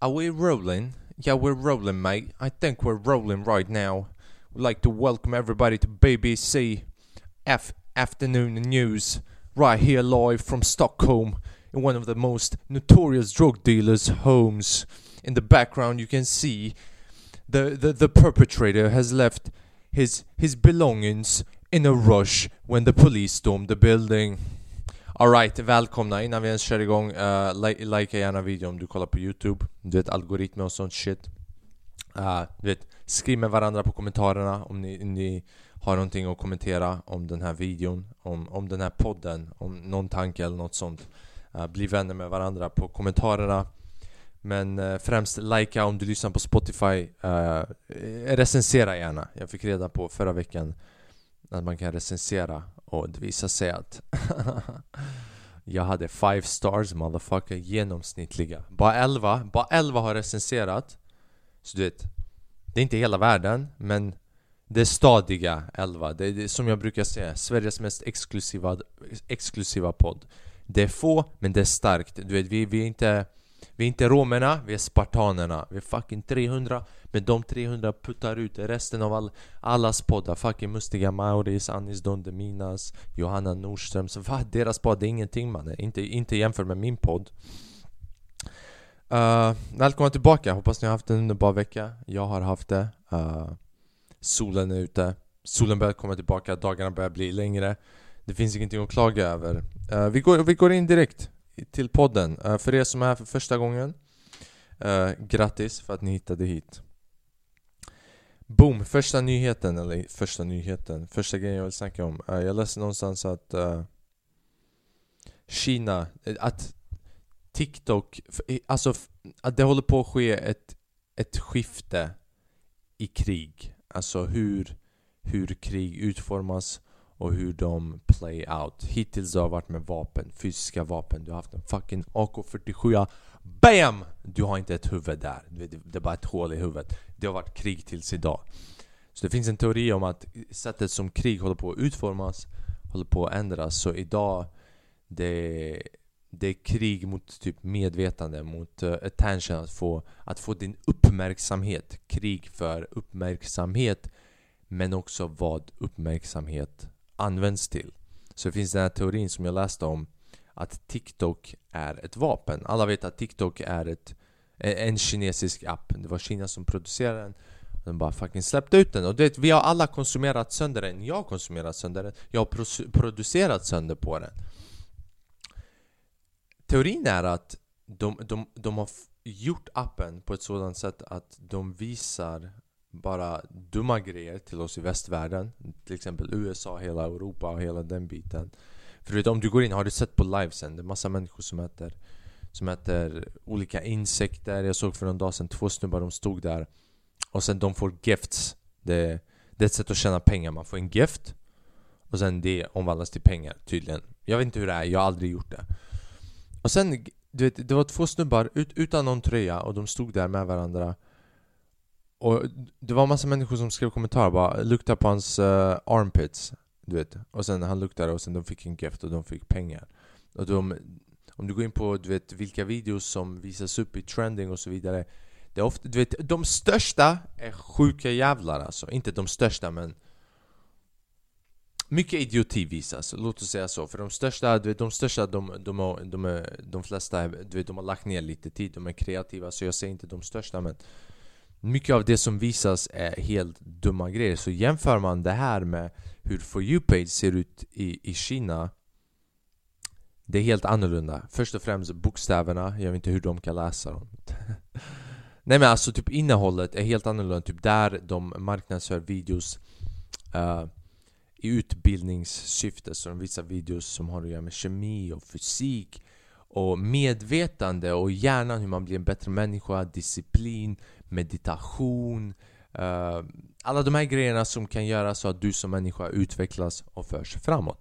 Are we rolling? Yeah, we're rolling, mate. I think we're rolling right now. We'd like to welcome everybody to BBC F Afternoon News, right here live from Stockholm, in one of the most notorious drug dealers' homes. In the background, you can see the, the, the perpetrator has left his, his belongings in a rush when the police stormed the building. Alright, välkomna innan vi ens kör igång. Uh, li likea gärna videon om du kollar på Youtube. Du vet algoritmer och sånt shit. Uh, du vet, skriv med varandra på kommentarerna om ni, ni har någonting att kommentera om den här videon, om, om den här podden, om någon tanke eller något sånt. Uh, bli vänner med varandra på kommentarerna. Men uh, främst likea om du lyssnar på Spotify. Uh, recensera gärna. Jag fick reda på förra veckan att man kan recensera och det visade sig att jag hade 5 stars motherfucker genomsnittliga. Bara 11, bara 11 har recenserat. Så du vet, det är inte hela världen men det är stadiga 11. Det är, det som jag brukar säga, Sveriges mest exklusiva, exklusiva podd. Det är få men det är starkt. Du vet, vi, vi är inte vi är inte romerna, vi är spartanerna. Vi är fucking 300, men de 300 puttar ut resten av all, allas poddar. Fucking Mustiga Mauris, Anis Don Deminas, Johanna Nordströms vad, deras podd är ingenting mannen. Inte, inte jämfört med min podd. Uh, välkomna tillbaka, hoppas ni har haft en underbar vecka. Jag har haft det. Uh, solen är ute. Solen börjar komma tillbaka, dagarna börjar bli längre. Det finns ingenting att klaga över. Uh, vi, går, vi går in direkt till podden. Eh, för er som är här för första gången, eh, grattis för att ni hittade hit. Boom! Första nyheten, eller första nyheten, första grejen jag vill snacka om. Eh, jag läste någonstans att Kina, att TikTok, alltså att det håller på att ske ett, ett skifte i krig. Alltså hur, hur krig utformas och hur de play out. Hittills har det varit med vapen, fysiska vapen. Du har haft en fucking AK47 BAM! Du har inte ett huvud där. Det är bara ett hål i huvudet. Det har varit krig tills idag. Så det finns en teori om att sättet som krig håller på att utformas håller på att ändras. Så idag det, det är krig mot typ medvetande, mot uh, attention, att få, att få din uppmärksamhet. Krig för uppmärksamhet men också vad uppmärksamhet används till. Så det finns den här teorin som jag läste om att TikTok är ett vapen. Alla vet att TikTok är ett, en kinesisk app. Det var Kina som producerade den. De bara fucking släppte ut den. Och det, vi har alla konsumerat sönder den. Jag har konsumerat sönder den. Jag har producerat sönder på den. Teorin är att de, de, de har gjort appen på ett sådant sätt att de visar bara dumma grejer till oss i västvärlden Till exempel USA, hela Europa och hela den biten. För du vet, om du går in, har du sett på livesen? Det är massa människor som äter Som äter olika insekter. Jag såg för någon dag sedan två snubbar, de stod där Och sen de får gifts. Det, det är ett sätt att tjäna pengar, man får en gift Och sen det omvandlas till pengar tydligen. Jag vet inte hur det är, jag har aldrig gjort det. Och sen, du vet, det var två snubbar ut, utan någon tröja och de stod där med varandra och det var massa människor som skrev kommentarer bara Lukta på hans uh, armpits Du vet Och sen han luktade och sen de fick en gift och de fick pengar Och de, Om du går in på du vet vilka videos som visas upp i trending och så vidare Det är ofta, du vet, de största är sjuka jävlar alltså Inte de största men mycket idioti visas, låt oss säga så. För de största, du vet, de största, de, de, de, är, de flesta, du vet, de har lagt ner lite tid, de är kreativa. Så jag säger inte de största men mycket av det som visas är helt dumma grejer. Så jämför man det här med hur For You-page ser ut i, i Kina Det är helt annorlunda. Först och främst bokstäverna, jag vet inte hur de kan läsa dem. Nej men alltså typ innehållet är helt annorlunda. Typ där de marknadsför videos uh, i utbildningssyfte. Så de visar videos som har att göra med kemi och fysik och medvetande och hjärnan, hur man blir en bättre människa, disciplin, meditation uh, Alla de här grejerna som kan göra så att du som människa utvecklas och förs framåt.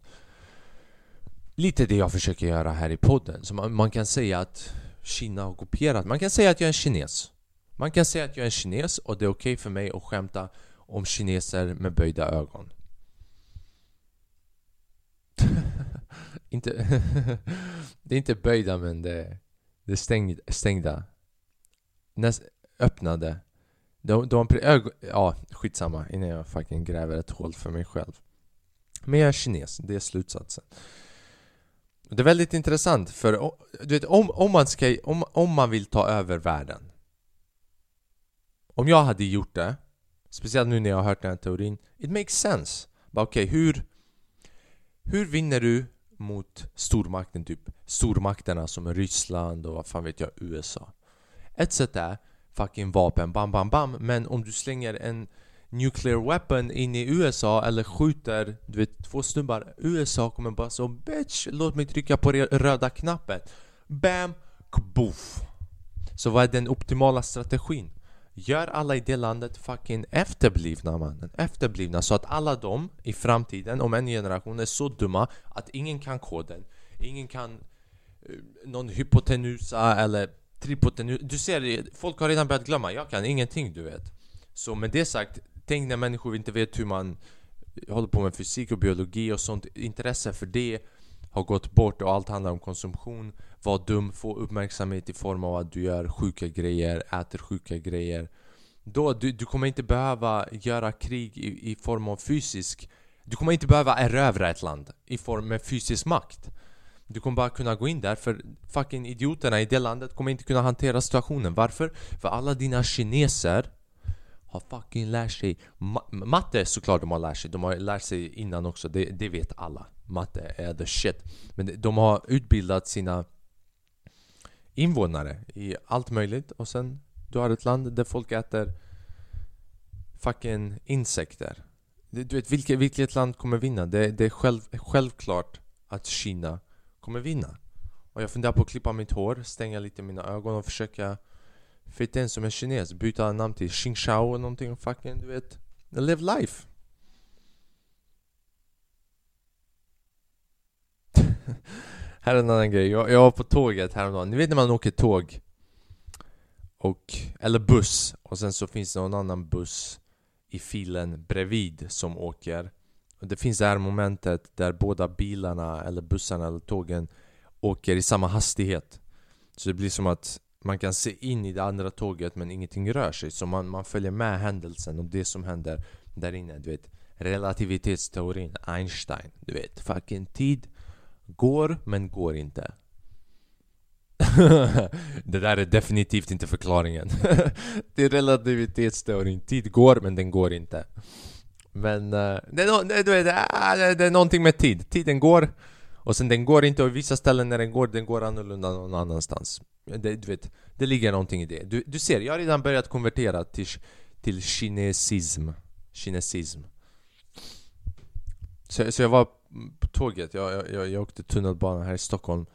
Lite det jag försöker göra här i podden. Så man, man kan säga att Kina har kopierat. Man kan säga att jag är en kines. Man kan säga att jag är en kines och det är okej okay för mig att skämta om kineser med böjda ögon. Inte Det är inte böjda men det, det är stängd, stängda. Näst, öppnade de, de, ög, ja, skitsamma innan jag fucking gräver ett hål för mig själv. Men jag är kines, det är slutsatsen. Det är väldigt intressant för du vet, om, om, man ska, om, om man vill ta över världen Om jag hade gjort det Speciellt nu när jag har hört den här teorin It makes sense Okej, okay, hur Hur vinner du mot stormakten typ Stormakterna som Ryssland och vad fan vet jag, USA Ett sätt är fucking vapen, bam bam bam. Men om du slänger en nuclear weapon in i USA eller skjuter du vet, två snubbar USA kommer bara så bitch, låt mig trycka på röda knappen Bam, kboof Så vad är den optimala strategin? Gör alla i det landet fucking efterblivna mannen. Efterblivna så att alla de i framtiden, om en generation, är så dumma att ingen kan koden. Ingen kan eh, någon hypotenusa eller Tripoten, Du ser, folk har redan börjat glömma, jag kan ingenting du vet. Så med det sagt, Tänk när människor inte vet hur man eh, håller på med fysik och biologi och sånt. Intresse för det har gått bort och allt handlar om konsumtion. Var dum, få uppmärksamhet i form av att du gör sjuka grejer, äter sjuka grejer. Då, du, du kommer inte behöva göra krig i, i form av fysisk. Du kommer inte behöva erövra ett land i form av fysisk makt du kommer bara kunna gå in där för fucking idioterna i det landet kommer inte kunna hantera situationen. Varför? För alla dina kineser har fucking lärt sig. Ma Matte såklart de har lärt sig, de har lärt sig innan också, det, det vet alla. Matte är the shit. Men de har utbildat sina invånare i allt möjligt och sen du har ett land där folk äter fucking insekter. Du vet vilket, vilket land kommer vinna? Det, det är själv, självklart att Kina kommer vinna. Och jag funderar på att klippa mitt hår, stänga lite mina ögon och försöka Fitta in som en kines, byta namn till Xing Shao eller någonting fucking du vet. Live life. Här är en annan grej, jag, jag var på tåget häromdagen, ni vet när man åker tåg och, eller buss och sen så finns det någon annan buss i filen bredvid som åker det finns det här momentet där båda bilarna eller bussarna eller tågen åker i samma hastighet. Så det blir som att man kan se in i det andra tåget men ingenting rör sig. Så man, man följer med händelsen och det som händer där inne du vet. Relativitetsteorin, Einstein, du vet. Fucking tid går men går inte. Det där är definitivt inte förklaringen. Det är relativitetsteorin, tid går men den går inte. Men uh, det, är no, det, det, det, det är någonting med tid, tiden går och sen den går inte och vissa ställen när den går, den går annorlunda någon annanstans det, du vet, det ligger någonting i det. Du, du ser, jag har redan börjat konvertera till, till kinesism. Kinesism. Så, så jag var på tåget, jag, jag, jag åkte tunnelbana här i Stockholm.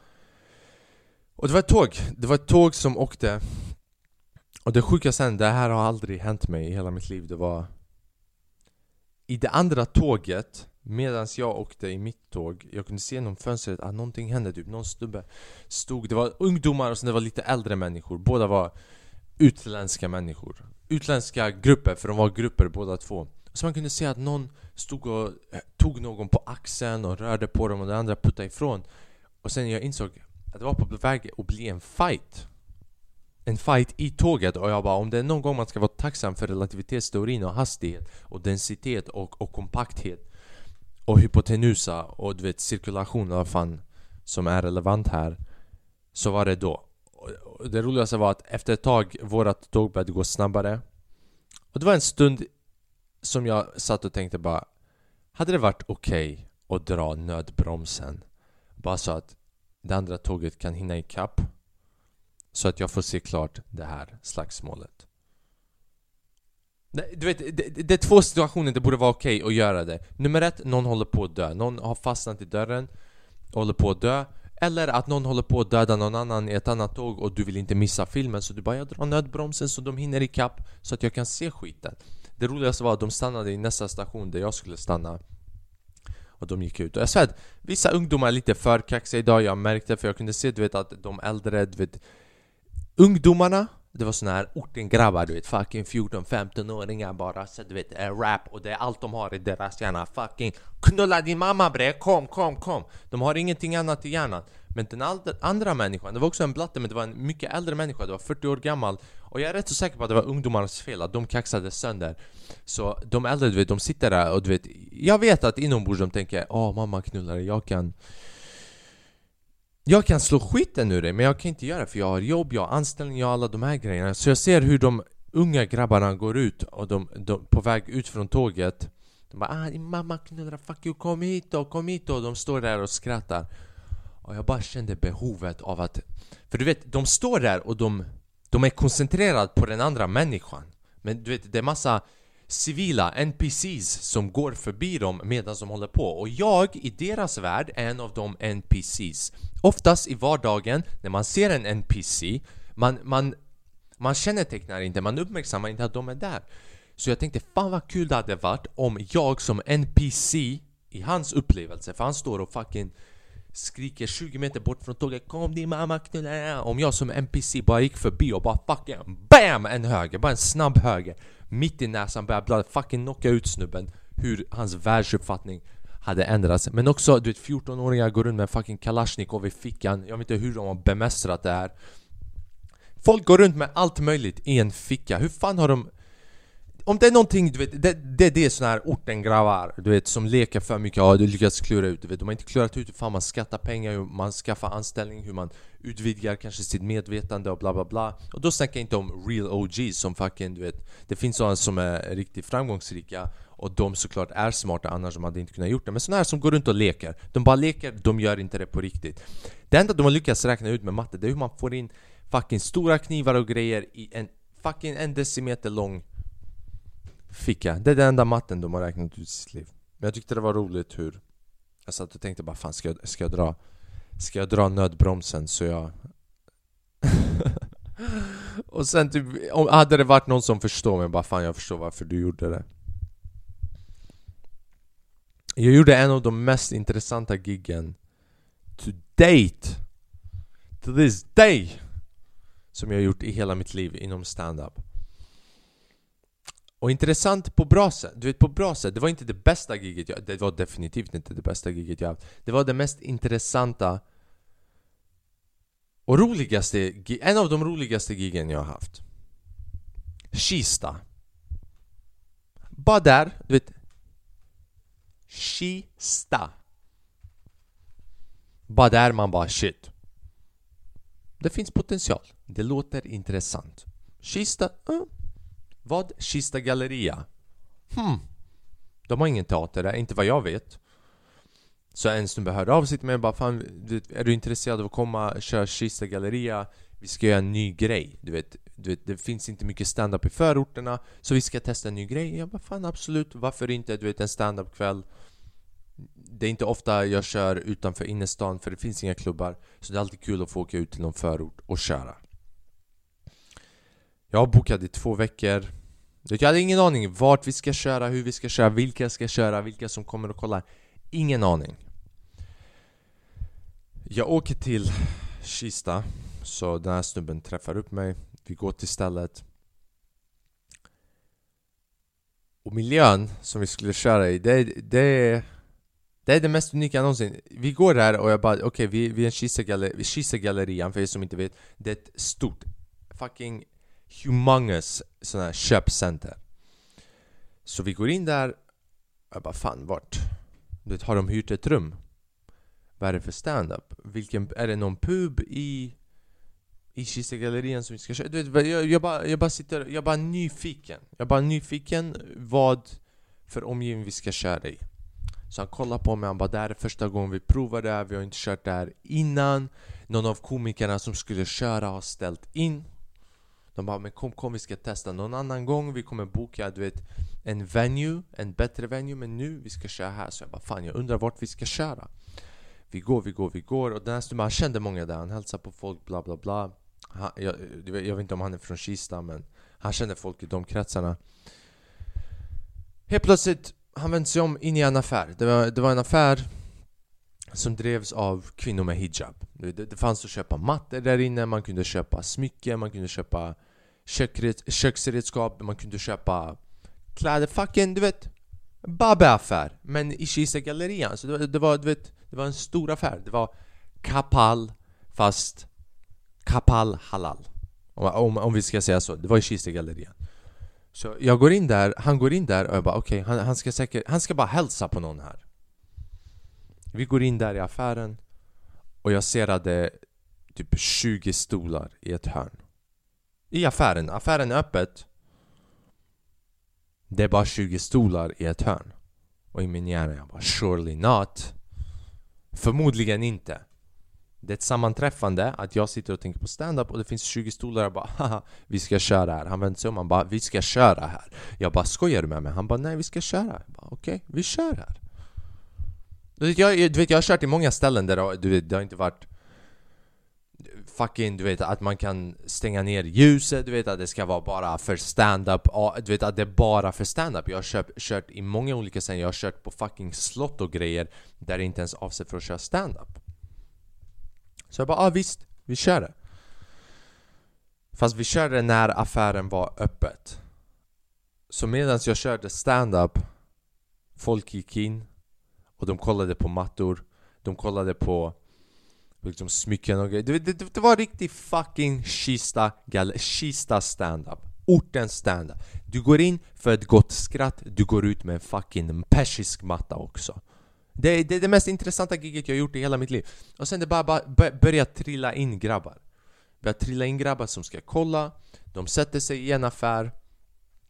Och det var ett tåg, det var ett tåg som åkte Och det sjuka sen, det här har aldrig hänt mig i hela mitt liv, det var i det andra tåget Medan jag åkte i mitt tåg, jag kunde se genom fönstret att någonting hände typ, någon snubbe stod Det var ungdomar och sen det var lite äldre människor, båda var utländska människor. Utländska grupper, för de var grupper båda två. Så man kunde se att någon stod och eh, tog någon på axeln och rörde på dem och den andra puttade ifrån. Och sen jag insåg att det var på väg att bli en fight en fight i tåget och jag bara om det är någon gång man ska vara tacksam för relativitetsteorin och hastighet och densitet och, och kompakthet och hypotenusa och du vet cirkulation och vad fan som är relevant här Så var det då. Och Det roligaste var att efter ett tag vårat tåg började gå snabbare. Och det var en stund som jag satt och tänkte bara Hade det varit okej okay att dra nödbromsen? Bara så att det andra tåget kan hinna ikapp? Så att jag får se klart det här slagsmålet. Du vet, det, det, är två situationer det borde vara okej okay att göra det. Nummer ett, någon håller på att dö. Någon har fastnat i dörren och håller på att dö. Eller att någon håller på att döda någon annan i ett annat tåg och du vill inte missa filmen Så du bara jag drar nödbromsen så de hinner ikapp Så att jag kan se skiten. Det roligaste var att de stannade i nästa station där jag skulle stanna. Och de gick ut. Och jag svär att vissa ungdomar är lite för kaxiga idag, jag märkte för jag kunde se du vet att de äldre, du vet Ungdomarna det var såna här ortengrabbar du vet, fucking 14-15-åringar bara så du vet, rap och det är allt de har i deras hjärna. Fucking knulla din mamma bre, kom, kom, kom! De har ingenting annat i hjärnan. Men den andra människan, det var också en blatte men det var en mycket äldre människa, det var 40 år gammal. Och jag är rätt så säker på att det var ungdomarnas fel att de kaxade sönder. Så de äldre du vet, de sitter där och du vet Jag vet att inombords de tänker Åh mamma knullar jag kan jag kan slå skiten ur dig men jag kan inte göra det för jag har jobb, jag har anställning, jag har alla de här grejerna. Så jag ser hur de unga grabbarna går ut och de, de på väg ut från tåget. De bara ah, din mamma knullar, fuck you, kom hit då, kom hit då. De står där och skrattar. Och jag bara kände behovet av att För du vet, de står där och de De är koncentrerade på den andra människan. Men du vet, det är massa civila NPCs som går förbi dem medan de håller på. Och jag i deras värld är en av de NPCs Oftast i vardagen när man ser en NPC man, man, man kännetecknar inte, man uppmärksammar inte att de är där. Så jag tänkte fan vad kul det hade varit om jag som NPC i hans upplevelse, för han står och fucking skriker 20 meter bort från tåget Kom din mamma knulla Om jag som NPC bara gick förbi och bara fucking BAM! En höger, bara en snabb höger Mitt i näsan började blöda, fucking knocka ut snubben Hur hans världsuppfattning hade ändrats. Men också du vet 14-åringar går runt med fucking kalasjnikov i fickan. Jag vet inte hur de har bemästrat det här. Folk går runt med allt möjligt i en ficka, hur fan har de om det är någonting, du vet, det, det, det är såna här ortengrabbar du vet som leker för mycket, ja du lyckas klura ut, du vet. De har inte klurat ut hur fan man skattar pengar, hur man skaffar anställning, hur man utvidgar kanske sitt medvetande och bla bla bla. Och då snackar jag inte om real OGs som fucking, du vet. Det finns sådana som är riktigt framgångsrika och de såklart är smarta annars de hade inte kunnat gjort det. Men sådana här som går runt och leker. De bara leker, de gör inte det på riktigt. Det enda de har lyckats räkna ut med matte, det är hur man får in fucking stora knivar och grejer i en fucking en decimeter lång ficka. Det är den enda matten de har räknat ut i sitt liv. Men jag tyckte det var roligt hur jag satt och tänkte bara fan ska jag, ska jag dra Ska jag dra nödbromsen så jag Och sen typ, om, hade det varit någon som förstår mig bara fan jag förstår varför du gjorde det Jag gjorde en av de mest intressanta giggen To date To this day Som jag gjort i hela mitt liv inom stand-up och intressant på bra sätt, du vet på bra sätt, det var inte det bästa giget jag Det var definitivt inte det bästa giget jag haft. Det var det mest intressanta och roligaste, en av de roligaste gigen jag har haft. Kista. Bara där, du vet. Kista. Bara där man bara shit. Det finns potential, det låter intressant. Kista, uh, vad? Kista Galleria? Hmm. De har ingen teater där, inte vad jag vet. Så en snubbe hörde av sig till mig och bara Fan, är du intresserad av att komma och köra Kista Galleria? Vi ska göra en ny grej, du vet, du vet Det finns inte mycket stand-up i förorterna Så vi ska testa en ny grej. Jag bara fan absolut, varför inte? Du vet en stand-up kväll Det är inte ofta jag kör utanför innerstan för det finns inga klubbar Så det är alltid kul att få åka ut till någon förort och köra jag har bokat i två veckor. Jag hade ingen aning vart vi ska köra, hur vi ska köra, vilka ska köra, vilka som kommer och kollar. Ingen aning. Jag åker till Kista Så den här snubben träffar upp mig. Vi går till stället. Och miljön som vi skulle köra i, det, det, det är det mest unika någonsin. Vi går där och jag bara, okej okay, vi, vi är i Kista-gallerian för er som inte vet. Det är ett stort fucking humongous sån här köpcenter Så vi går in där Jag bara fan vart? Du vet, har de hyrt ett rum? Vad är det för stand-up? Vilken, är det någon pub i i Kistagallerian som vi ska köra? Du vet, jag, jag, bara, jag bara sitter, jag är bara nyfiken Jag är bara nyfiken vad för omgivning vi ska köra i Så han kollar på mig, han bara det här är första gången vi provar det här, vi har inte kört det här innan Någon av komikerna som skulle köra har ställt in de bara men kom kom vi ska testa någon annan gång. Vi kommer boka du vet en venue, en bättre venue. Men nu vi ska köra här. Så jag bara fan jag undrar vart vi ska köra. Vi går, vi går, vi går. Och den här stunden, han kände många där. Han hälsade på folk, bla bla bla. Han, jag, jag vet inte om han är från Kista men Han kände folk i de kretsarna. Helt plötsligt Han vände sig om in i en affär. Det var, det var en affär som drevs av kvinnor med hijab. Det, det fanns att köpa mattor där inne, man kunde köpa smycken, man kunde köpa köksredskap, man kunde köpa kläder. Fucking, du vet, Babbe-affär. Men i Kista-gallerian, så det, det, var, du vet, det var en stor affär. Det var Kapal, fast Kapal halal. Om, om, om vi ska säga så, det var i Kistegallerian Så jag går in där, han går in där och jag bara okej, okay, han, han ska säkert, han ska bara hälsa på någon här vi går in där i affären och jag ser att det är typ 20 stolar i ett hörn I affären, affären är öppet Det är bara 20 stolar i ett hörn Och i min hjärna jag bara surely not Förmodligen inte det är ett sammanträffande att jag sitter och tänker på stand-up och det finns 20 stolar och bara haha, vi ska köra här. Han vänder sig om Han bara vi ska köra här. Jag bara skojar du med mig? Han bara nej vi ska köra. Okej, okay, vi kör här. Du vet, jag, du vet, jag har kört i många ställen där du vet, det har inte varit fucking, du vet att man kan stänga ner ljuset, du vet att det ska vara bara för stand-up, du vet att det är bara för stand-up Jag har kört, kört i många olika ställen, jag har kört på fucking slott och grejer där det inte ens är avsett för att köra stand-up så jag bara ah, visst, vi kör det. Fast vi körde när affären var öppet. Så medan jag körde stand-up Folk gick in och de kollade på mattor De kollade på liksom smycken och grejer. Det, det, det var riktigt fucking Kista, Kista stand-up. Ortens stand-up. Du går in för ett gott skratt Du går ut med en fucking persisk matta också. Det, det är det mest intressanta giget jag gjort i hela mitt liv. Och sen det bara, bara börjar trilla in grabbar. Börjar trilla in grabbar som ska kolla, de sätter sig i en affär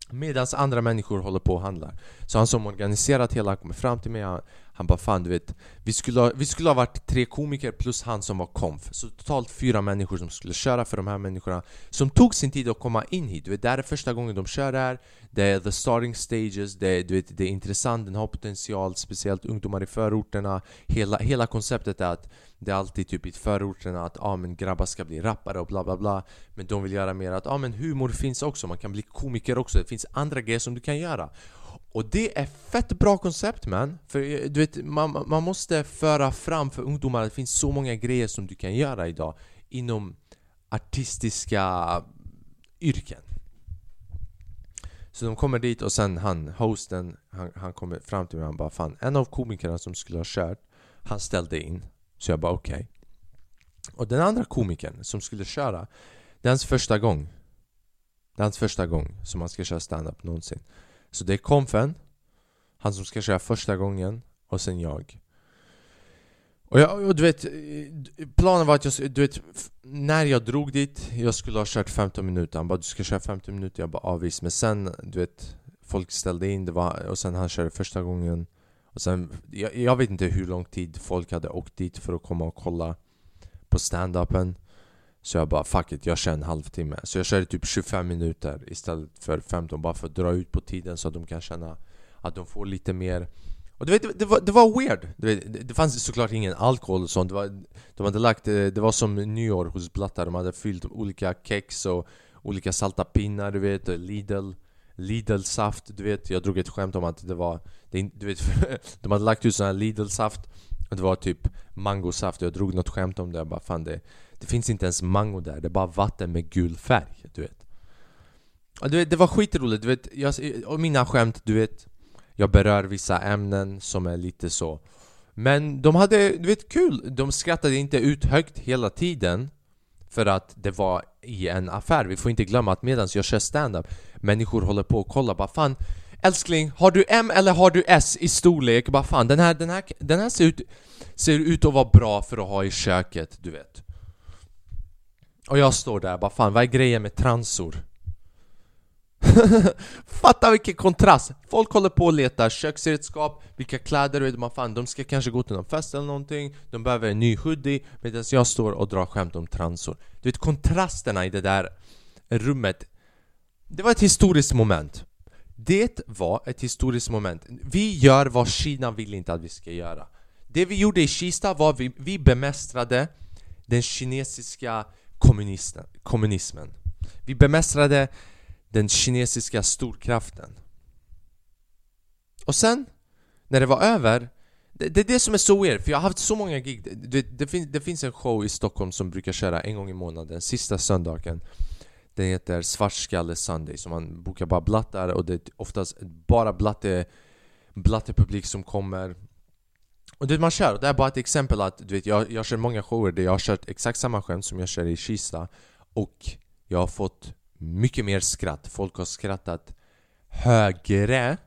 Medan andra människor håller på och handlar. Så han som organiserat hela kommer fram till mig Han, han bara fan du vet vi skulle, ha, vi skulle ha varit tre komiker plus han som var konf Så totalt fyra människor som skulle köra för de här människorna Som tog sin tid att komma in hit. Du vet det här är första gången de kör här. Det är the starting stages. Det är, du vet, det är intressant, den har potential Speciellt ungdomar i förorterna. Hela, hela konceptet är att det är alltid typ i förorterna att ah, men grabbar ska bli rappare och bla bla bla. Men de vill göra mer att ah, men humor finns också, man kan bli komiker också. Det finns andra grejer som du kan göra och det är fett bra koncept man. För eh, du vet, man, man måste föra fram för ungdomar att det finns så många grejer som du kan göra idag Inom artistiska yrken. Så de kommer dit och sen han, hosten, han, han kommer fram till mig och han bara Fan, en av komikerna som skulle ha kört Han ställde in. Så jag bara okej. Okay. Och den andra komikern som skulle köra Det är hans första gång Det är hans första gång som han ska köra stand-up någonsin så det är konfen Han som ska köra första gången Och sen jag. Och, jag, och du vet Planen var att jag, du vet När jag drog dit Jag skulle ha kört 15 minuter. Han bara du ska köra 15 minuter. Jag bara avvis. Men sen du vet Folk ställde in det var, Och sen han körde första gången. Och sen jag, jag vet inte hur lång tid folk hade åkt dit för att komma och kolla På stand-upen så jag bara fuck it, jag kör en halvtimme. Så jag körde typ 25 minuter istället för 15 Bara för att dra ut på tiden så att de kan känna att de får lite mer. Och du vet, det, var, det var weird! Vet, det fanns såklart ingen alkohol och sånt. Det var, De hade lagt, eh, det var som nyår hos blattar De hade fyllt olika kex och olika salta pinnar du vet Lidl Lidl-saft, du vet Jag drog ett skämt om att det var du vet, De hade lagt ut sån här Lidl-saft Och det var typ mangosaft. Jag drog något skämt om det. Jag bara fan det det finns inte ens mango där, det är bara vatten med gul färg, du vet du vet, det var skitroligt, du vet, jag, och mina skämt, du vet Jag berör vissa ämnen som är lite så Men de hade, du vet, kul! De skrattade inte ut högt hela tiden För att det var i en affär, vi får inte glömma att medan jag kör stand-up Människor håller på och kollar bara fan Älskling, har du M eller har du S i storlek? Bara fan, den här, den här, den här ser, ut, ser ut att vara bra för att ha i köket, du vet och jag står där bara fan vad är grejen med transor? Fatta vilken kontrast! Folk håller på och letar köksredskap, vilka kläder vet man fan de ska kanske gå till någon fest eller någonting De behöver en ny hoodie medan jag står och drar skämt om transor Du vet kontrasterna i det där rummet Det var ett historiskt moment Det var ett historiskt moment Vi gör vad Kina vill inte att vi ska göra Det vi gjorde i Kista var vi, vi bemästrade den kinesiska kommunismen. Vi bemästrade den kinesiska storkraften. Och sen, när det var över det, det är det som är så weird, för jag har haft så många gig det, det, finns, det finns en show i Stockholm som brukar köra en gång i månaden, sista söndagen Den heter Svartskalle Sunday, så man bokar bara blattar och det är oftast bara blatte, blatte publik som kommer och vet man kör, det är bara ett exempel att du vet, jag, jag kör många shower där jag har kört exakt samma skämt som jag kör i Kista Och Jag har fått mycket mer skratt. Folk har skrattat högre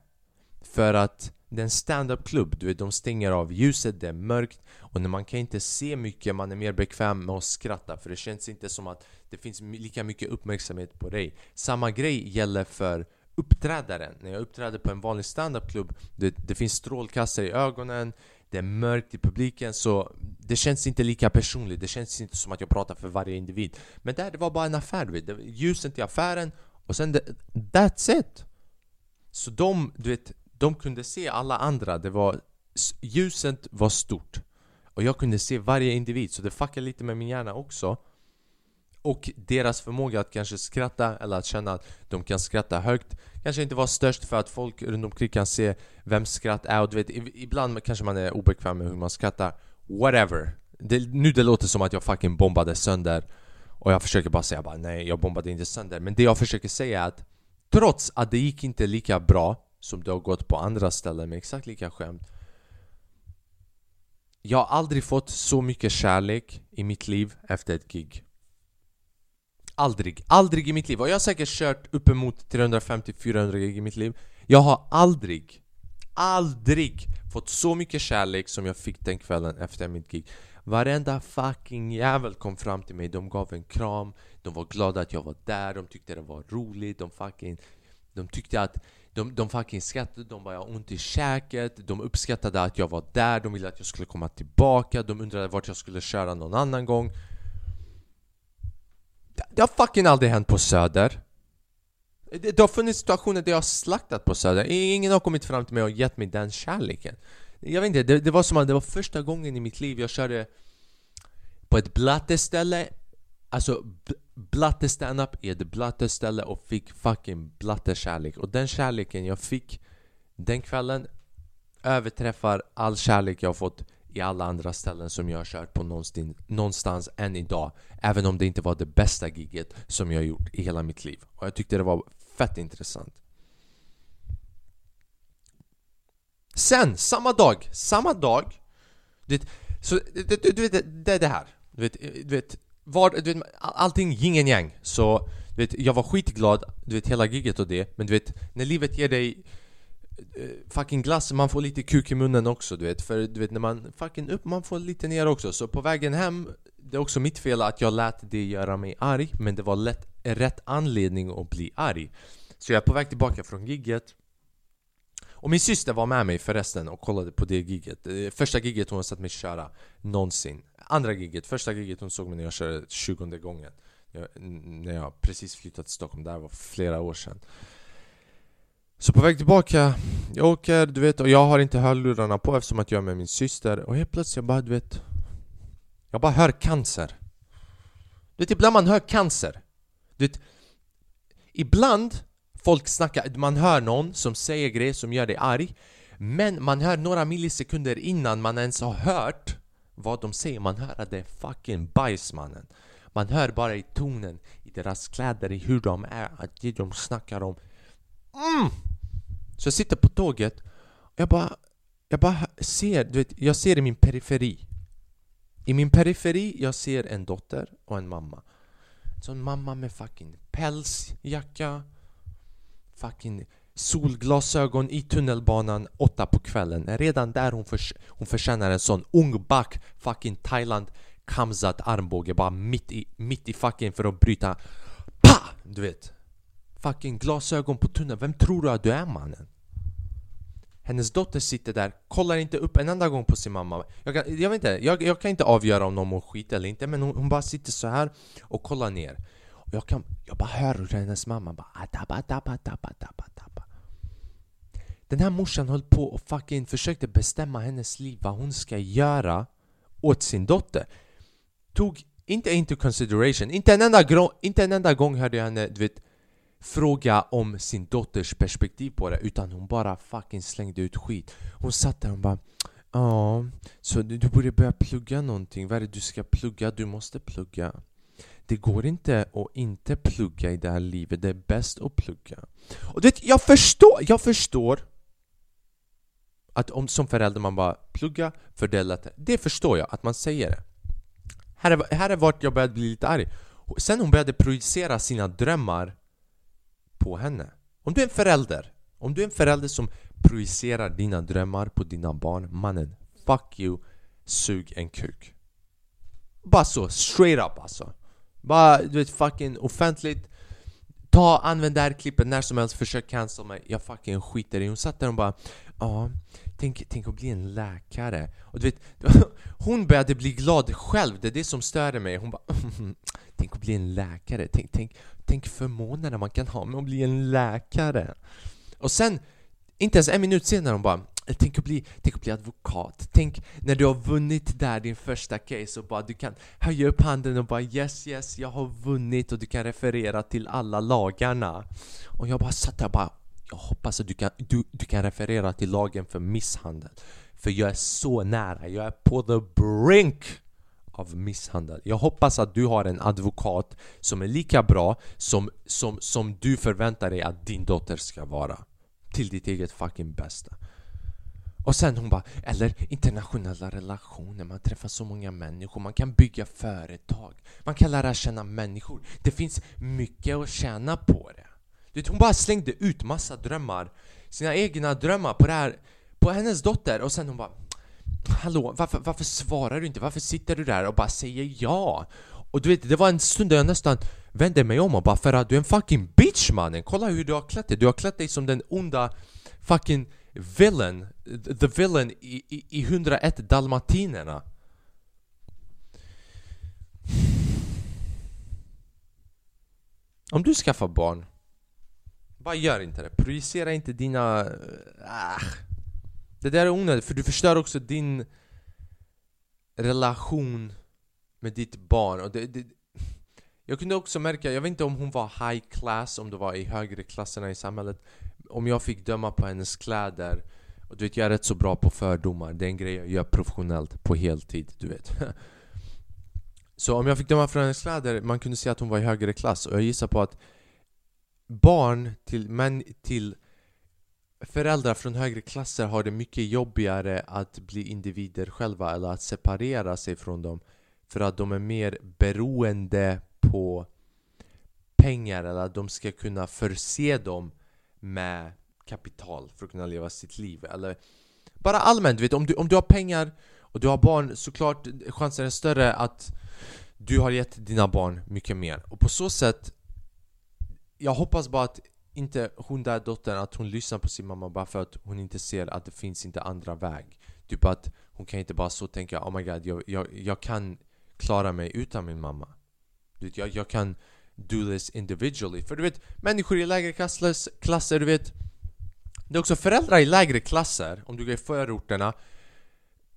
för att det är en stand-up-klubb, du vet de stänger av ljuset, det är mörkt och när man kan inte se mycket, man är mer bekväm med att skratta för det känns inte som att det finns lika mycket uppmärksamhet på dig. Samma grej gäller för uppträdaren. När jag uppträder på en vanlig stand-up-klubb, det, det finns strålkastare i ögonen, det är mörkt i publiken så det känns inte lika personligt, det känns inte som att jag pratar för varje individ. Men där, det var bara en affär, du vet. Ljuset i affären och sen det, that's it! Så de, du vet, de kunde se alla andra, det var ljuset var stort och jag kunde se varje individ så det fuckade lite med min hjärna också och deras förmåga att kanske skratta eller att känna att de kan skratta högt kanske inte var störst för att folk runt omkring kan se vem skratt är. Och du vet ibland kanske man är obekväm med hur man skrattar. Whatever. Det, Nu det låter som att jag fucking bombade sönder. Och jag försöker bara säga bara nej jag bombade inte sönder. Men det jag försöker säga är att trots att det gick inte lika bra som det har gått på andra ställen med exakt lika skämt Jag har aldrig fått så mycket kärlek i mitt liv efter ett gig. Aldrig, aldrig i mitt liv. Och jag har säkert kört uppemot 350-400 gig i mitt liv. Jag har aldrig, aldrig fått så mycket kärlek som jag fick den kvällen efter mitt gig. Varenda fucking jävel kom fram till mig, de gav en kram. De var glada att jag var där, de tyckte det var roligt, de fucking De tyckte att de, de fucking skrattade, de bara jag har ont i käket. De uppskattade att jag var där, de ville att jag skulle komma tillbaka. De undrade vart jag skulle köra någon annan gång. Det, har fucking aldrig hänt på Söder. Det, det har funnits situationer där jag har slaktat på Söder. Ingen har kommit fram till mig och gett mig den kärleken. Jag vet inte, det, det var som att det var första gången i mitt liv jag körde på ett blatteställe Alltså blatte standup är det blatteställe och fick fucking blattekärlek. och den kärleken jag fick den kvällen överträffar all kärlek jag fått i alla andra ställen som jag har kört på någonstans, någonstans än idag. Även om det inte var det bästa giget som jag gjort i hela mitt liv. Och jag tyckte det var fett intressant. Sen, samma dag, samma dag. Du vet, så, du, du, vet, det är det här. Du vet, du vet var, du vet, allting yin and yang. Så du vet, jag var skitglad, du vet hela giget och det. Men du vet, när livet ger dig Eh, fucking glass, man får lite kuk i munnen också du vet. För du vet när man fucking upp, man får lite ner också. Så på vägen hem, det är också mitt fel att jag lät det göra mig arg Men det var lätt, rätt anledning att bli arg. Så jag är på väg tillbaka från gigget. Och min syster var med mig förresten och kollade på det giget eh, Första giget hon har sett mig köra någonsin. Andra giget, första giget hon såg mig när jag körde 20 gången. Jag, När jag precis flyttat till Stockholm, det här var flera år sedan. Så på väg tillbaka, jag åker du vet och jag har inte hörlurarna på eftersom att jag är med min syster. Och helt plötsligt jag bara du vet Jag bara hör cancer. Du vet ibland man hör cancer. Du vet Ibland folk snackar, man hör någon som säger grejer som gör dig arg Men man hör några millisekunder innan man ens har hört vad de säger. Man hör att det är fucking bajs mannen. Man hör bara i tonen, i deras kläder, i hur de är, att det de snackar om mm! Så jag sitter på tåget och jag bara, jag bara ser, du vet, jag ser i min periferi. I min periferi, jag ser en dotter och en mamma. Så en mamma med fucking pälsjacka Fucking solglasögon i tunnelbanan åtta på kvällen. Redan där hon, förs hon förtjänar en sån ung back fucking Thailand Kamzat armbåge bara mitt i, mitt i fucking för att bryta. PA! Du vet. Fucking glasögon på tunneln, vem tror du att du är mannen? Hennes dotter sitter där, kollar inte upp en enda gång på sin mamma. Jag, kan, jag vet inte, jag, jag kan inte avgöra om någon mår skit eller inte Men hon, hon bara sitter så här och kollar ner. Och jag, kan, jag bara hör hur hennes mamma bara adaba, adaba, adaba, adaba, adaba. Den här morsan höll på och fucking försökte bestämma hennes liv vad hon ska göra åt sin dotter. Tog inte into consideration, inte en enda, inte en enda gång hörde jag henne du vet, fråga om sin dotters perspektiv på det utan hon bara fucking slängde ut skit Hon satt där och bara Ja, så du, du borde börja plugga någonting. Vad är det du ska plugga? Du måste plugga. Det går inte att inte plugga i det här livet, det är bäst att plugga. Och du vet, jag förstår, jag förstår att om som förälder man bara plugga för det är lättare. Det förstår jag, att man säger det. Här är, här är vart jag börjat bli lite arg. Sen hon började projicera sina drömmar på henne. Om du är en förälder, om du är en förälder som projicerar dina drömmar på dina barn, mannen, fuck you, sug en kuk. Bara så, straight up alltså. Bara du vet fucking offentligt Ta, använd det här klippet när som helst, försök cancel mig Jag fucking skiter i Hon satt där och bara Ja, tänk, tänk att bli en läkare Och du vet, hon började bli glad själv, det är det som störde mig Hon bara mm, Tänk att bli en läkare, tänk, tänk, tänk förmånerna man kan ha med att bli en läkare Och sen, inte ens en minut senare hon bara Tänk att, bli, tänk att bli advokat. Tänk när du har vunnit där din första case och bara du kan höja upp handen och bara yes yes jag har vunnit och du kan referera till alla lagarna. Och jag bara satt där och bara jag hoppas att du kan, du, du kan referera till lagen för misshandel. För jag är så nära, jag är på the brink av misshandel. Jag hoppas att du har en advokat som är lika bra som, som, som du förväntar dig att din dotter ska vara. Till ditt eget fucking bästa. Och sen hon bara, eller internationella relationer, man träffar så många människor, man kan bygga företag, man kan lära känna människor. Det finns mycket att tjäna på det. Du hon bara slängde ut massa drömmar, sina egna drömmar på det här, på hennes dotter och sen hon bara Hallå, varför, varför svarar du inte? Varför sitter du där och bara säger ja? Och du vet, det var en stund där jag nästan vände mig om och bara för att du är en fucking bitch mannen! Kolla hur du har klätt dig! Du har klätt dig som den onda fucking villain, the villain i, i, i 101 dalmatinerna. Om du skaffar barn, bara gör inte det. Projicera inte dina... Äh. Det där är onödigt, för du förstör också din relation med ditt barn. Och det, det, jag kunde också märka, jag vet inte om hon var high class, om det var i högre klasserna i samhället om jag fick döma på hennes kläder och du vet, jag är rätt så bra på fördomar. Det är en grej jag gör professionellt på heltid, du vet. Så om jag fick döma från hennes kläder, man kunde se att hon var i högre klass och jag gissar på att barn till, män, till föräldrar från högre klasser har det mycket jobbigare att bli individer själva eller att separera sig från dem för att de är mer beroende på pengar eller att de ska kunna förse dem med kapital för att kunna leva sitt liv. Eller bara allmänt, vet, om, du, om du har pengar och du har barn såklart chansen är större att du har gett dina barn mycket mer. Och på så sätt jag hoppas bara att inte hon där dottern att hon lyssnar på sin mamma bara för att hon inte ser att det finns inte andra väg. Typ att hon kan inte bara så tänka Oh my god, jag, jag, jag kan klara mig utan min mamma. Jag, jag kan do this individually. För du vet, människor i lägre klasser, klasser, du vet. Det är också föräldrar i lägre klasser, om du går i förorterna.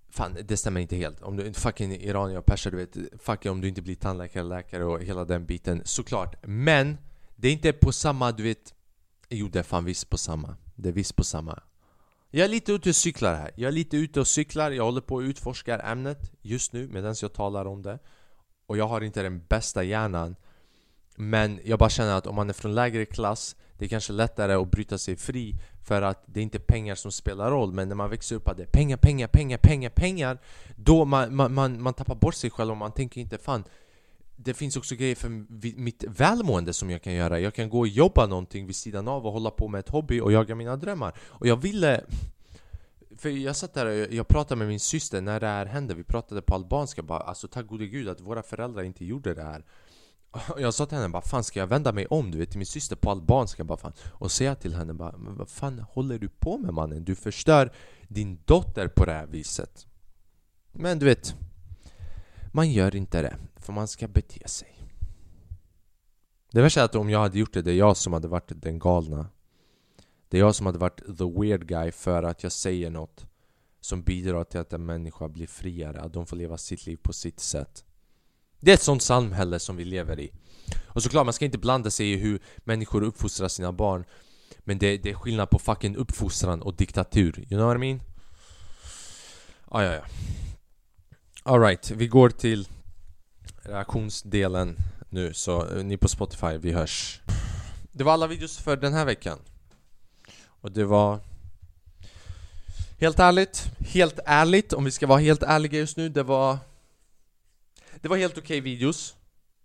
Fan, det stämmer inte helt. Om du är fucking iranier och perser, du vet. Fuck om du inte blir tandläkare, läkare och hela den biten Såklart, men Det är inte på samma, du vet Jo, det är fan visst på samma. Det är visst på samma. Jag är lite ute och cyklar här. Jag är lite ute och cyklar, jag håller på att utforska ämnet just nu medan jag talar om det. Och jag har inte den bästa hjärnan. Men jag bara känner att om man är från lägre klass Det är kanske lättare att bryta sig fri För att det är inte pengar som spelar roll. Men när man växer upp att det är pengar, pengar, pengar, pengar, pengar Då man, man, man, man tappar bort sig själv och man tänker inte fan det finns också grejer för mitt välmående som jag kan göra. Jag kan gå och jobba någonting vid sidan av och hålla på med ett hobby och jaga mina drömmar. Och jag ville... För jag satt där och jag pratade med min syster när det här hände. Vi pratade på albanska bara Alltså tack gode gud att våra föräldrar inte gjorde det här. Och jag sa till henne bara fan ska jag vända mig om? Du vet till min syster på albanska bara fan. Och säga till henne bara men vad fan håller du på med mannen? Du förstör din dotter på det här viset. Men du vet, man gör inte det för man ska bete sig. Det värsta är att om jag hade gjort det, det är jag som hade varit den galna. Det är jag som hade varit the weird guy för att jag säger något som bidrar till att en människa blir friare, att de får leva sitt liv på sitt sätt. Det är ett sånt samhälle som vi lever i. Och såklart, man ska inte blanda sig i hur människor uppfostrar sina barn. Men det, det är skillnad på fucking uppfostran och diktatur. You know what I mean? Ah, ja, ja. Alright, vi går till reaktionsdelen nu. Så eh, ni på Spotify, vi hörs. Det var alla videos för den här veckan. Och det var... Helt ärligt, helt ärligt, om vi ska vara helt ärliga just nu, det var det var helt okej okay videos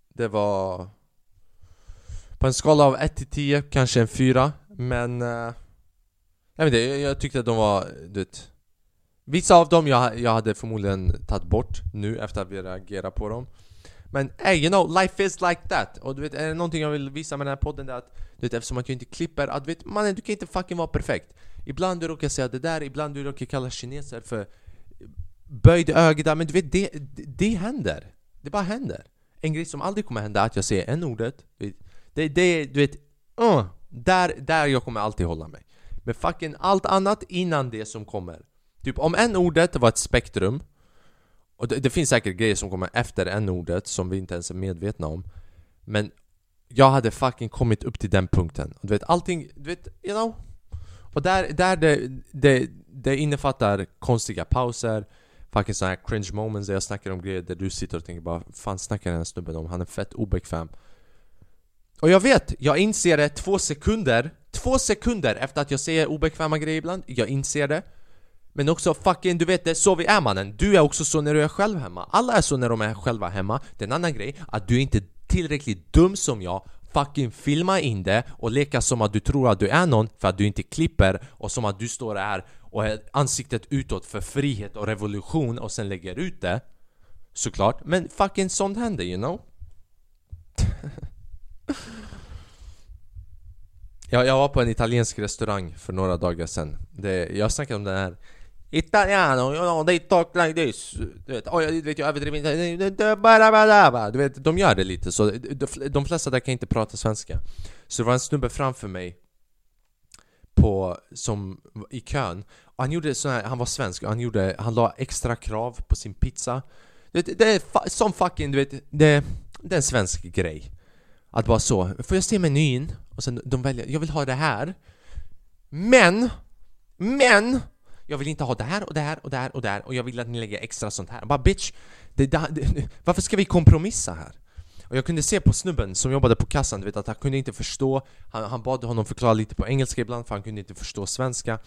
Det var... På en skala av 1 till 10, kanske en 4 Men... Uh, jag vet inte, jag tyckte att de var, du vet Vissa av dem jag, jag hade förmodligen tagit bort nu efter att vi reagerat på dem men hey, you know, life is like that! Och du vet, är det någonting jag vill visa med den här podden det är att du vet, Eftersom att jag inte klipper, att du vet, mannen du kan inte fucking vara perfekt. Ibland du råkar säga det där, ibland du råkar kalla kineser för böjd ögda, men du vet, det, det, det händer. Det bara händer. En grej som aldrig kommer hända är att jag säger en ordet Det, det, du vet, uh, där, där jag kommer alltid hålla mig. Men fucking allt annat innan det som kommer. Typ om n-ordet var ett spektrum och det, det, finns säkert grejer som kommer efter n-ordet som vi inte ens är medvetna om. Men jag hade fucking kommit upp till den punkten. Du vet allting, du vet, you know? Och där, där det, det, det innefattar konstiga pauser Fucking sådana här cringe moments där jag snackar om grejer där du sitter och tänker bara Fan snackar den här snubben om? Han är fett obekväm. Och jag vet, jag inser det två sekunder Två sekunder efter att jag säger obekväma grejer ibland Jag inser det men också fucking, du vet det är så vi är mannen. Du är också så när du är själv hemma. Alla är så när de är själva hemma. Det är en annan grej att du är inte tillräckligt dum som jag. Fucking filma in det och leka som att du tror att du är någon för att du inte klipper och som att du står här och är ansiktet utåt för frihet och revolution och sen lägger ut det. Såklart, men fucking sånt händer you know? Jag, jag var på en italiensk restaurang för några dagar sedan. Det, Jag snackade om den här Italiano, you know, they talk like this. Du vet, oh, jag, vet jag överdriver inte Du vet, de gör det lite så. Eh, de flesta där kan inte prata svenska. Så det var en snubbe framför mig på, som, i kön. Och han gjorde sån här, han var svensk och han gjorde, han la extra krav på sin pizza. Det, det är som fucking, du vet, det, det är en svensk grej. Att bara så, får jag se menyn? Och sen de väljer, jag vill ha det här. Men, men jag vill inte ha det här och det här och det här och det här och jag vill att ni lägger extra sånt här. Bara bitch, det, det, det, varför ska vi kompromissa här? Och jag kunde se på snubben som jobbade på kassan, du vet att han kunde inte förstå Han, han bad honom förklara lite på engelska ibland för han kunde inte förstå svenska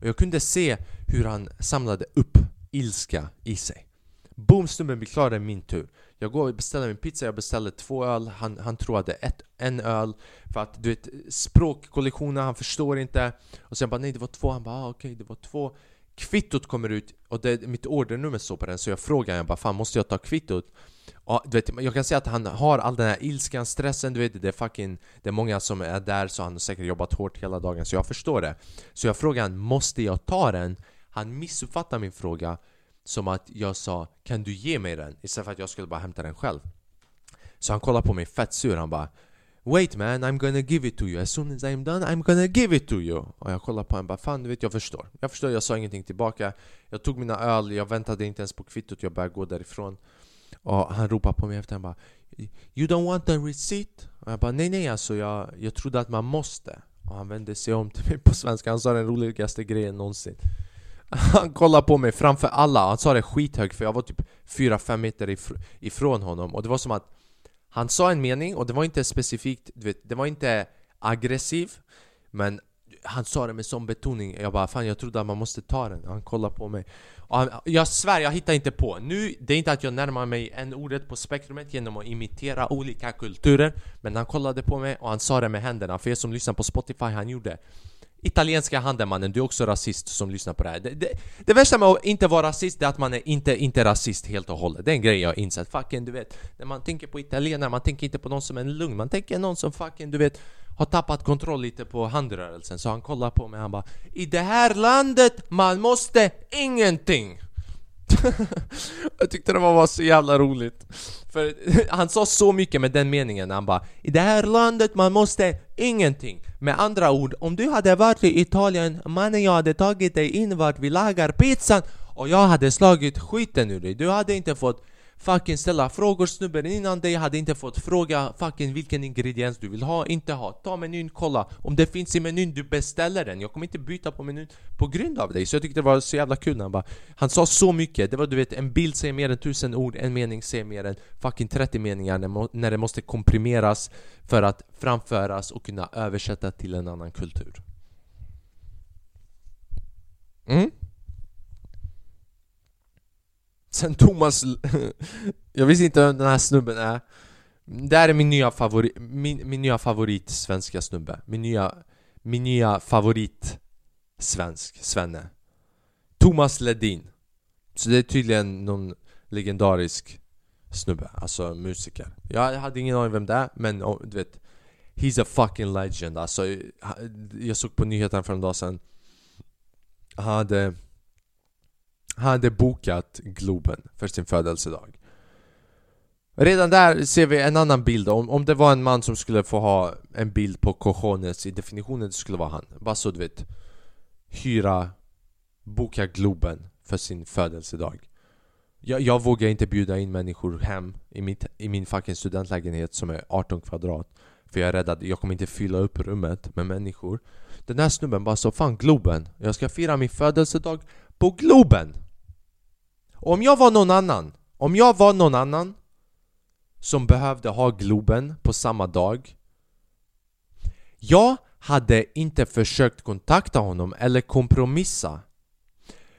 Och jag kunde se hur han samlade upp ilska i sig Boom, snubben blir klar, det är min tur jag går och beställer min pizza, jag beställer två öl Han, han tror att det är ett, en öl. För att du vet, språkkollisioner, han förstår inte. Och sen bara nej det var två, han bara ah, okej okay, det var två. Kvittot kommer ut och det, mitt ordernummer står på den så jag frågar jag bara fan måste jag ta kvittot? Och, du vet, jag kan säga att han har all den här ilskan, stressen, du vet det är fucking Det är många som är där så han har säkert jobbat hårt hela dagen så jag förstår det. Så jag frågar han, måste jag ta den? Han missuppfattar min fråga som att jag sa Kan du ge mig den? Istället för att jag skulle bara hämta den själv Så han kollar på mig fett sur, han bara Wait man, I'm gonna give it to you. As soon as I'm done, I'm gonna give it to you. Och jag kollar på honom bara fan du vet jag förstår. Jag förstår, jag sa ingenting tillbaka. Jag tog mina öl, jag väntade inte ens på kvittot, jag började gå därifrån. Och han ropar på mig efter, han bara You don't want a receipt? Och jag bara nej nej alltså jag, jag trodde att man måste. Och han vände sig om till mig på svenska, han sa den roligaste grejen någonsin. Han kollade på mig framför alla, han sa det skithögt för jag var typ 4-5 meter ifrån honom. Och det var som att han sa en mening och det var inte specifikt, du vet, det var inte aggressiv Men han sa det med sån betoning, jag bara fan jag trodde att man måste ta den. Han kollade på mig. Och han, Jag svär, jag hittar inte på. Nu, det är inte att jag närmar mig en ordet på spektrumet genom att imitera olika kulturer Men han kollade på mig och han sa det med händerna. För er som lyssnar på Spotify, han gjorde Italienska handelmannen, du är också rasist som lyssnar på det här. Det, det, det värsta med att inte vara rasist är att man är inte, inte rasist helt och hållet. Det är en grej jag har insett, fucking du vet När man tänker på italienare, man tänker inte på någon som är lugn. Man tänker någon som fucking du vet Har tappat kontroll lite på handrörelsen. Så han kollar på mig, han bara I det här landet, man måste ingenting! jag tyckte det var så jävla roligt. För han sa så mycket med den meningen Han bara I det här landet man måste ingenting. Med andra ord, om du hade varit i Italien Mannen jag hade tagit dig in vart vi lagar pizzan Och jag hade slagit skiten ur dig. Du hade inte fått fucking ställa frågor snubben innan dig. Hade inte fått fråga fucking vilken ingrediens du vill ha, inte ha. Ta menyn, kolla. Om det finns i menyn, du beställer den. Jag kommer inte byta på menyn på grund av dig. Så jag tyckte det var så jävla kul när han bara Han sa så mycket, det var du vet en bild säger mer än tusen ord En mening säger mer än fucking 30 meningar när, när det måste komprimeras För att framföras och kunna översätta till en annan kultur. Mm. Sen Thomas... jag visste inte vem den här snubben är. Det här är min nya favorit, min, min nya favorit svenska snubbe. Min nya, min nya favorit svensk, svenne. Thomas Ledin. Så det är tydligen någon legendarisk snubbe, alltså musiker. Jag hade ingen aning vem det är, men oh, du vet He's a fucking legend. Alltså Jag såg på nyheterna för en dag sedan. Han hade han hade bokat Globen för sin födelsedag. Redan där ser vi en annan bild, om, om det var en man som skulle få ha en bild på cojones i definitionen, det skulle vara han. Bara så du vet Hyra Boka Globen för sin födelsedag. Jag, jag vågar inte bjuda in människor hem i, mitt, i min fucking studentlägenhet som är 18 kvadrat. För jag är rädd att jag kommer inte fylla upp rummet med människor. Den här snubben bara så fan Globen Jag ska fira min födelsedag på Globen! Och om jag var någon annan Om jag var någon annan Som behövde ha Globen på samma dag Jag hade inte försökt kontakta honom eller kompromissa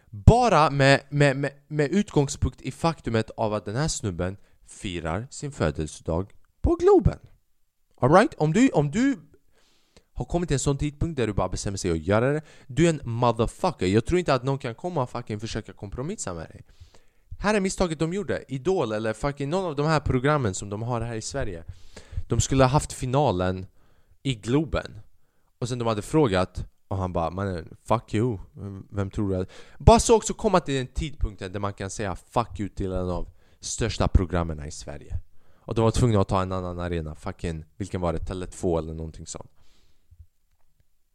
bara med, med, med, med utgångspunkt i faktumet av att den här snubben firar sin födelsedag på Globen. Alright? Om du, om du har kommit till en sån tidpunkt där du bara bestämmer sig att göra det Du är en motherfucker, jag tror inte att någon kan komma och fucking försöka kompromissa med dig här är misstaget de gjorde, Idol eller fucking någon av de här programmen som de har här i Sverige. De skulle ha haft finalen i Globen. Och sen de hade frågat och han bara mannen, fuck you, vem tror du? Bara så också komma till den tidpunkten där man kan säga fuck you till en av största programmen i Sverige. Och de var tvungna att ta en annan arena, fucking, vilken var det? Tele2 eller någonting sånt.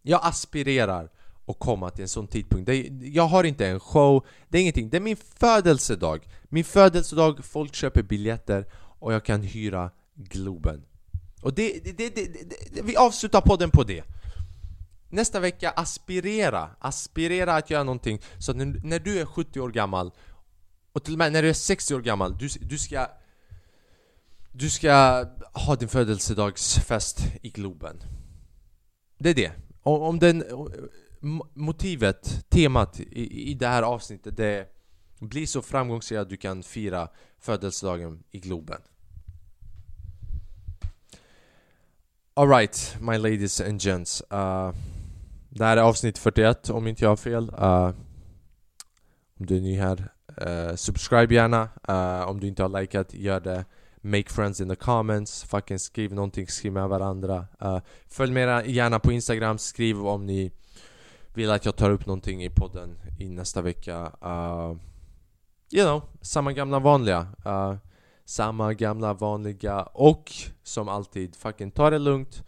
Jag aspirerar och komma till en sån tidpunkt. Det, Jag har inte en show, det är ingenting, det är min födelsedag. Min födelsedag, folk köper biljetter och jag kan hyra Globen. Och det, det, det, vi avslutar podden på det. Nästa vecka aspirera, aspirera att göra någonting. Så att när, när du är 70 år gammal och till och med när du är 60 år gammal, du, du ska Du ska ha din födelsedagsfest i Globen. Det är det. Om, om den motivet, temat i, i det här avsnittet det blir så framgångsrikt att du kan fira födelsedagen i Globen Alright, my ladies and gents uh, det här är avsnitt 41 om inte jag har fel. Uh, om du är ny här, uh, subscribe gärna. Uh, om du inte har likat, gör det. Make friends in the comments. Fucking skriv någonting, skriv med varandra. Uh, följ med gärna på Instagram, skriv om ni vill att jag tar upp någonting i podden i nästa vecka. Uh, you know, samma gamla vanliga. Uh, samma gamla vanliga och som alltid, fucking ta det lugnt.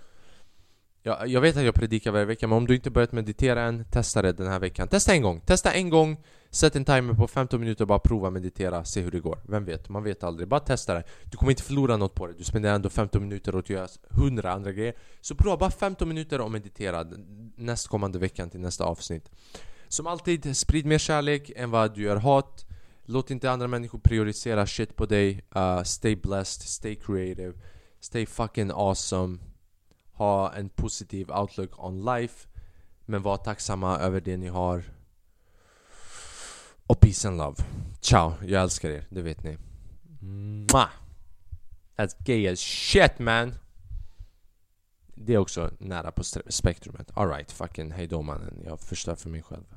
Jag, jag vet att jag predikar varje vecka, men om du inte börjat meditera än, testa det den här veckan. Testa en gång! Testa en gång, sätt en timer på 15 minuter och bara prova meditera, se hur det går. Vem vet? Man vet aldrig. Bara testa det. Du kommer inte förlora något på det. Du spenderar ändå 15 minuter och att göra 100 andra grejer. Så prova bara 15 minuter och meditera nästkommande veckan till nästa avsnitt. Som alltid, sprid mer kärlek än vad du gör hat. Låt inte andra människor prioritera shit på dig. Uh, stay blessed, stay creative, stay fucking awesome ha en positiv outlook on life men var tacksamma över det ni har och peace and love. Ciao, jag älskar er, det vet ni. Mwah! That's gay as shit man! Det är också nära på spektrumet. Alright, fucking hejdå mannen, jag förstör för mig själv.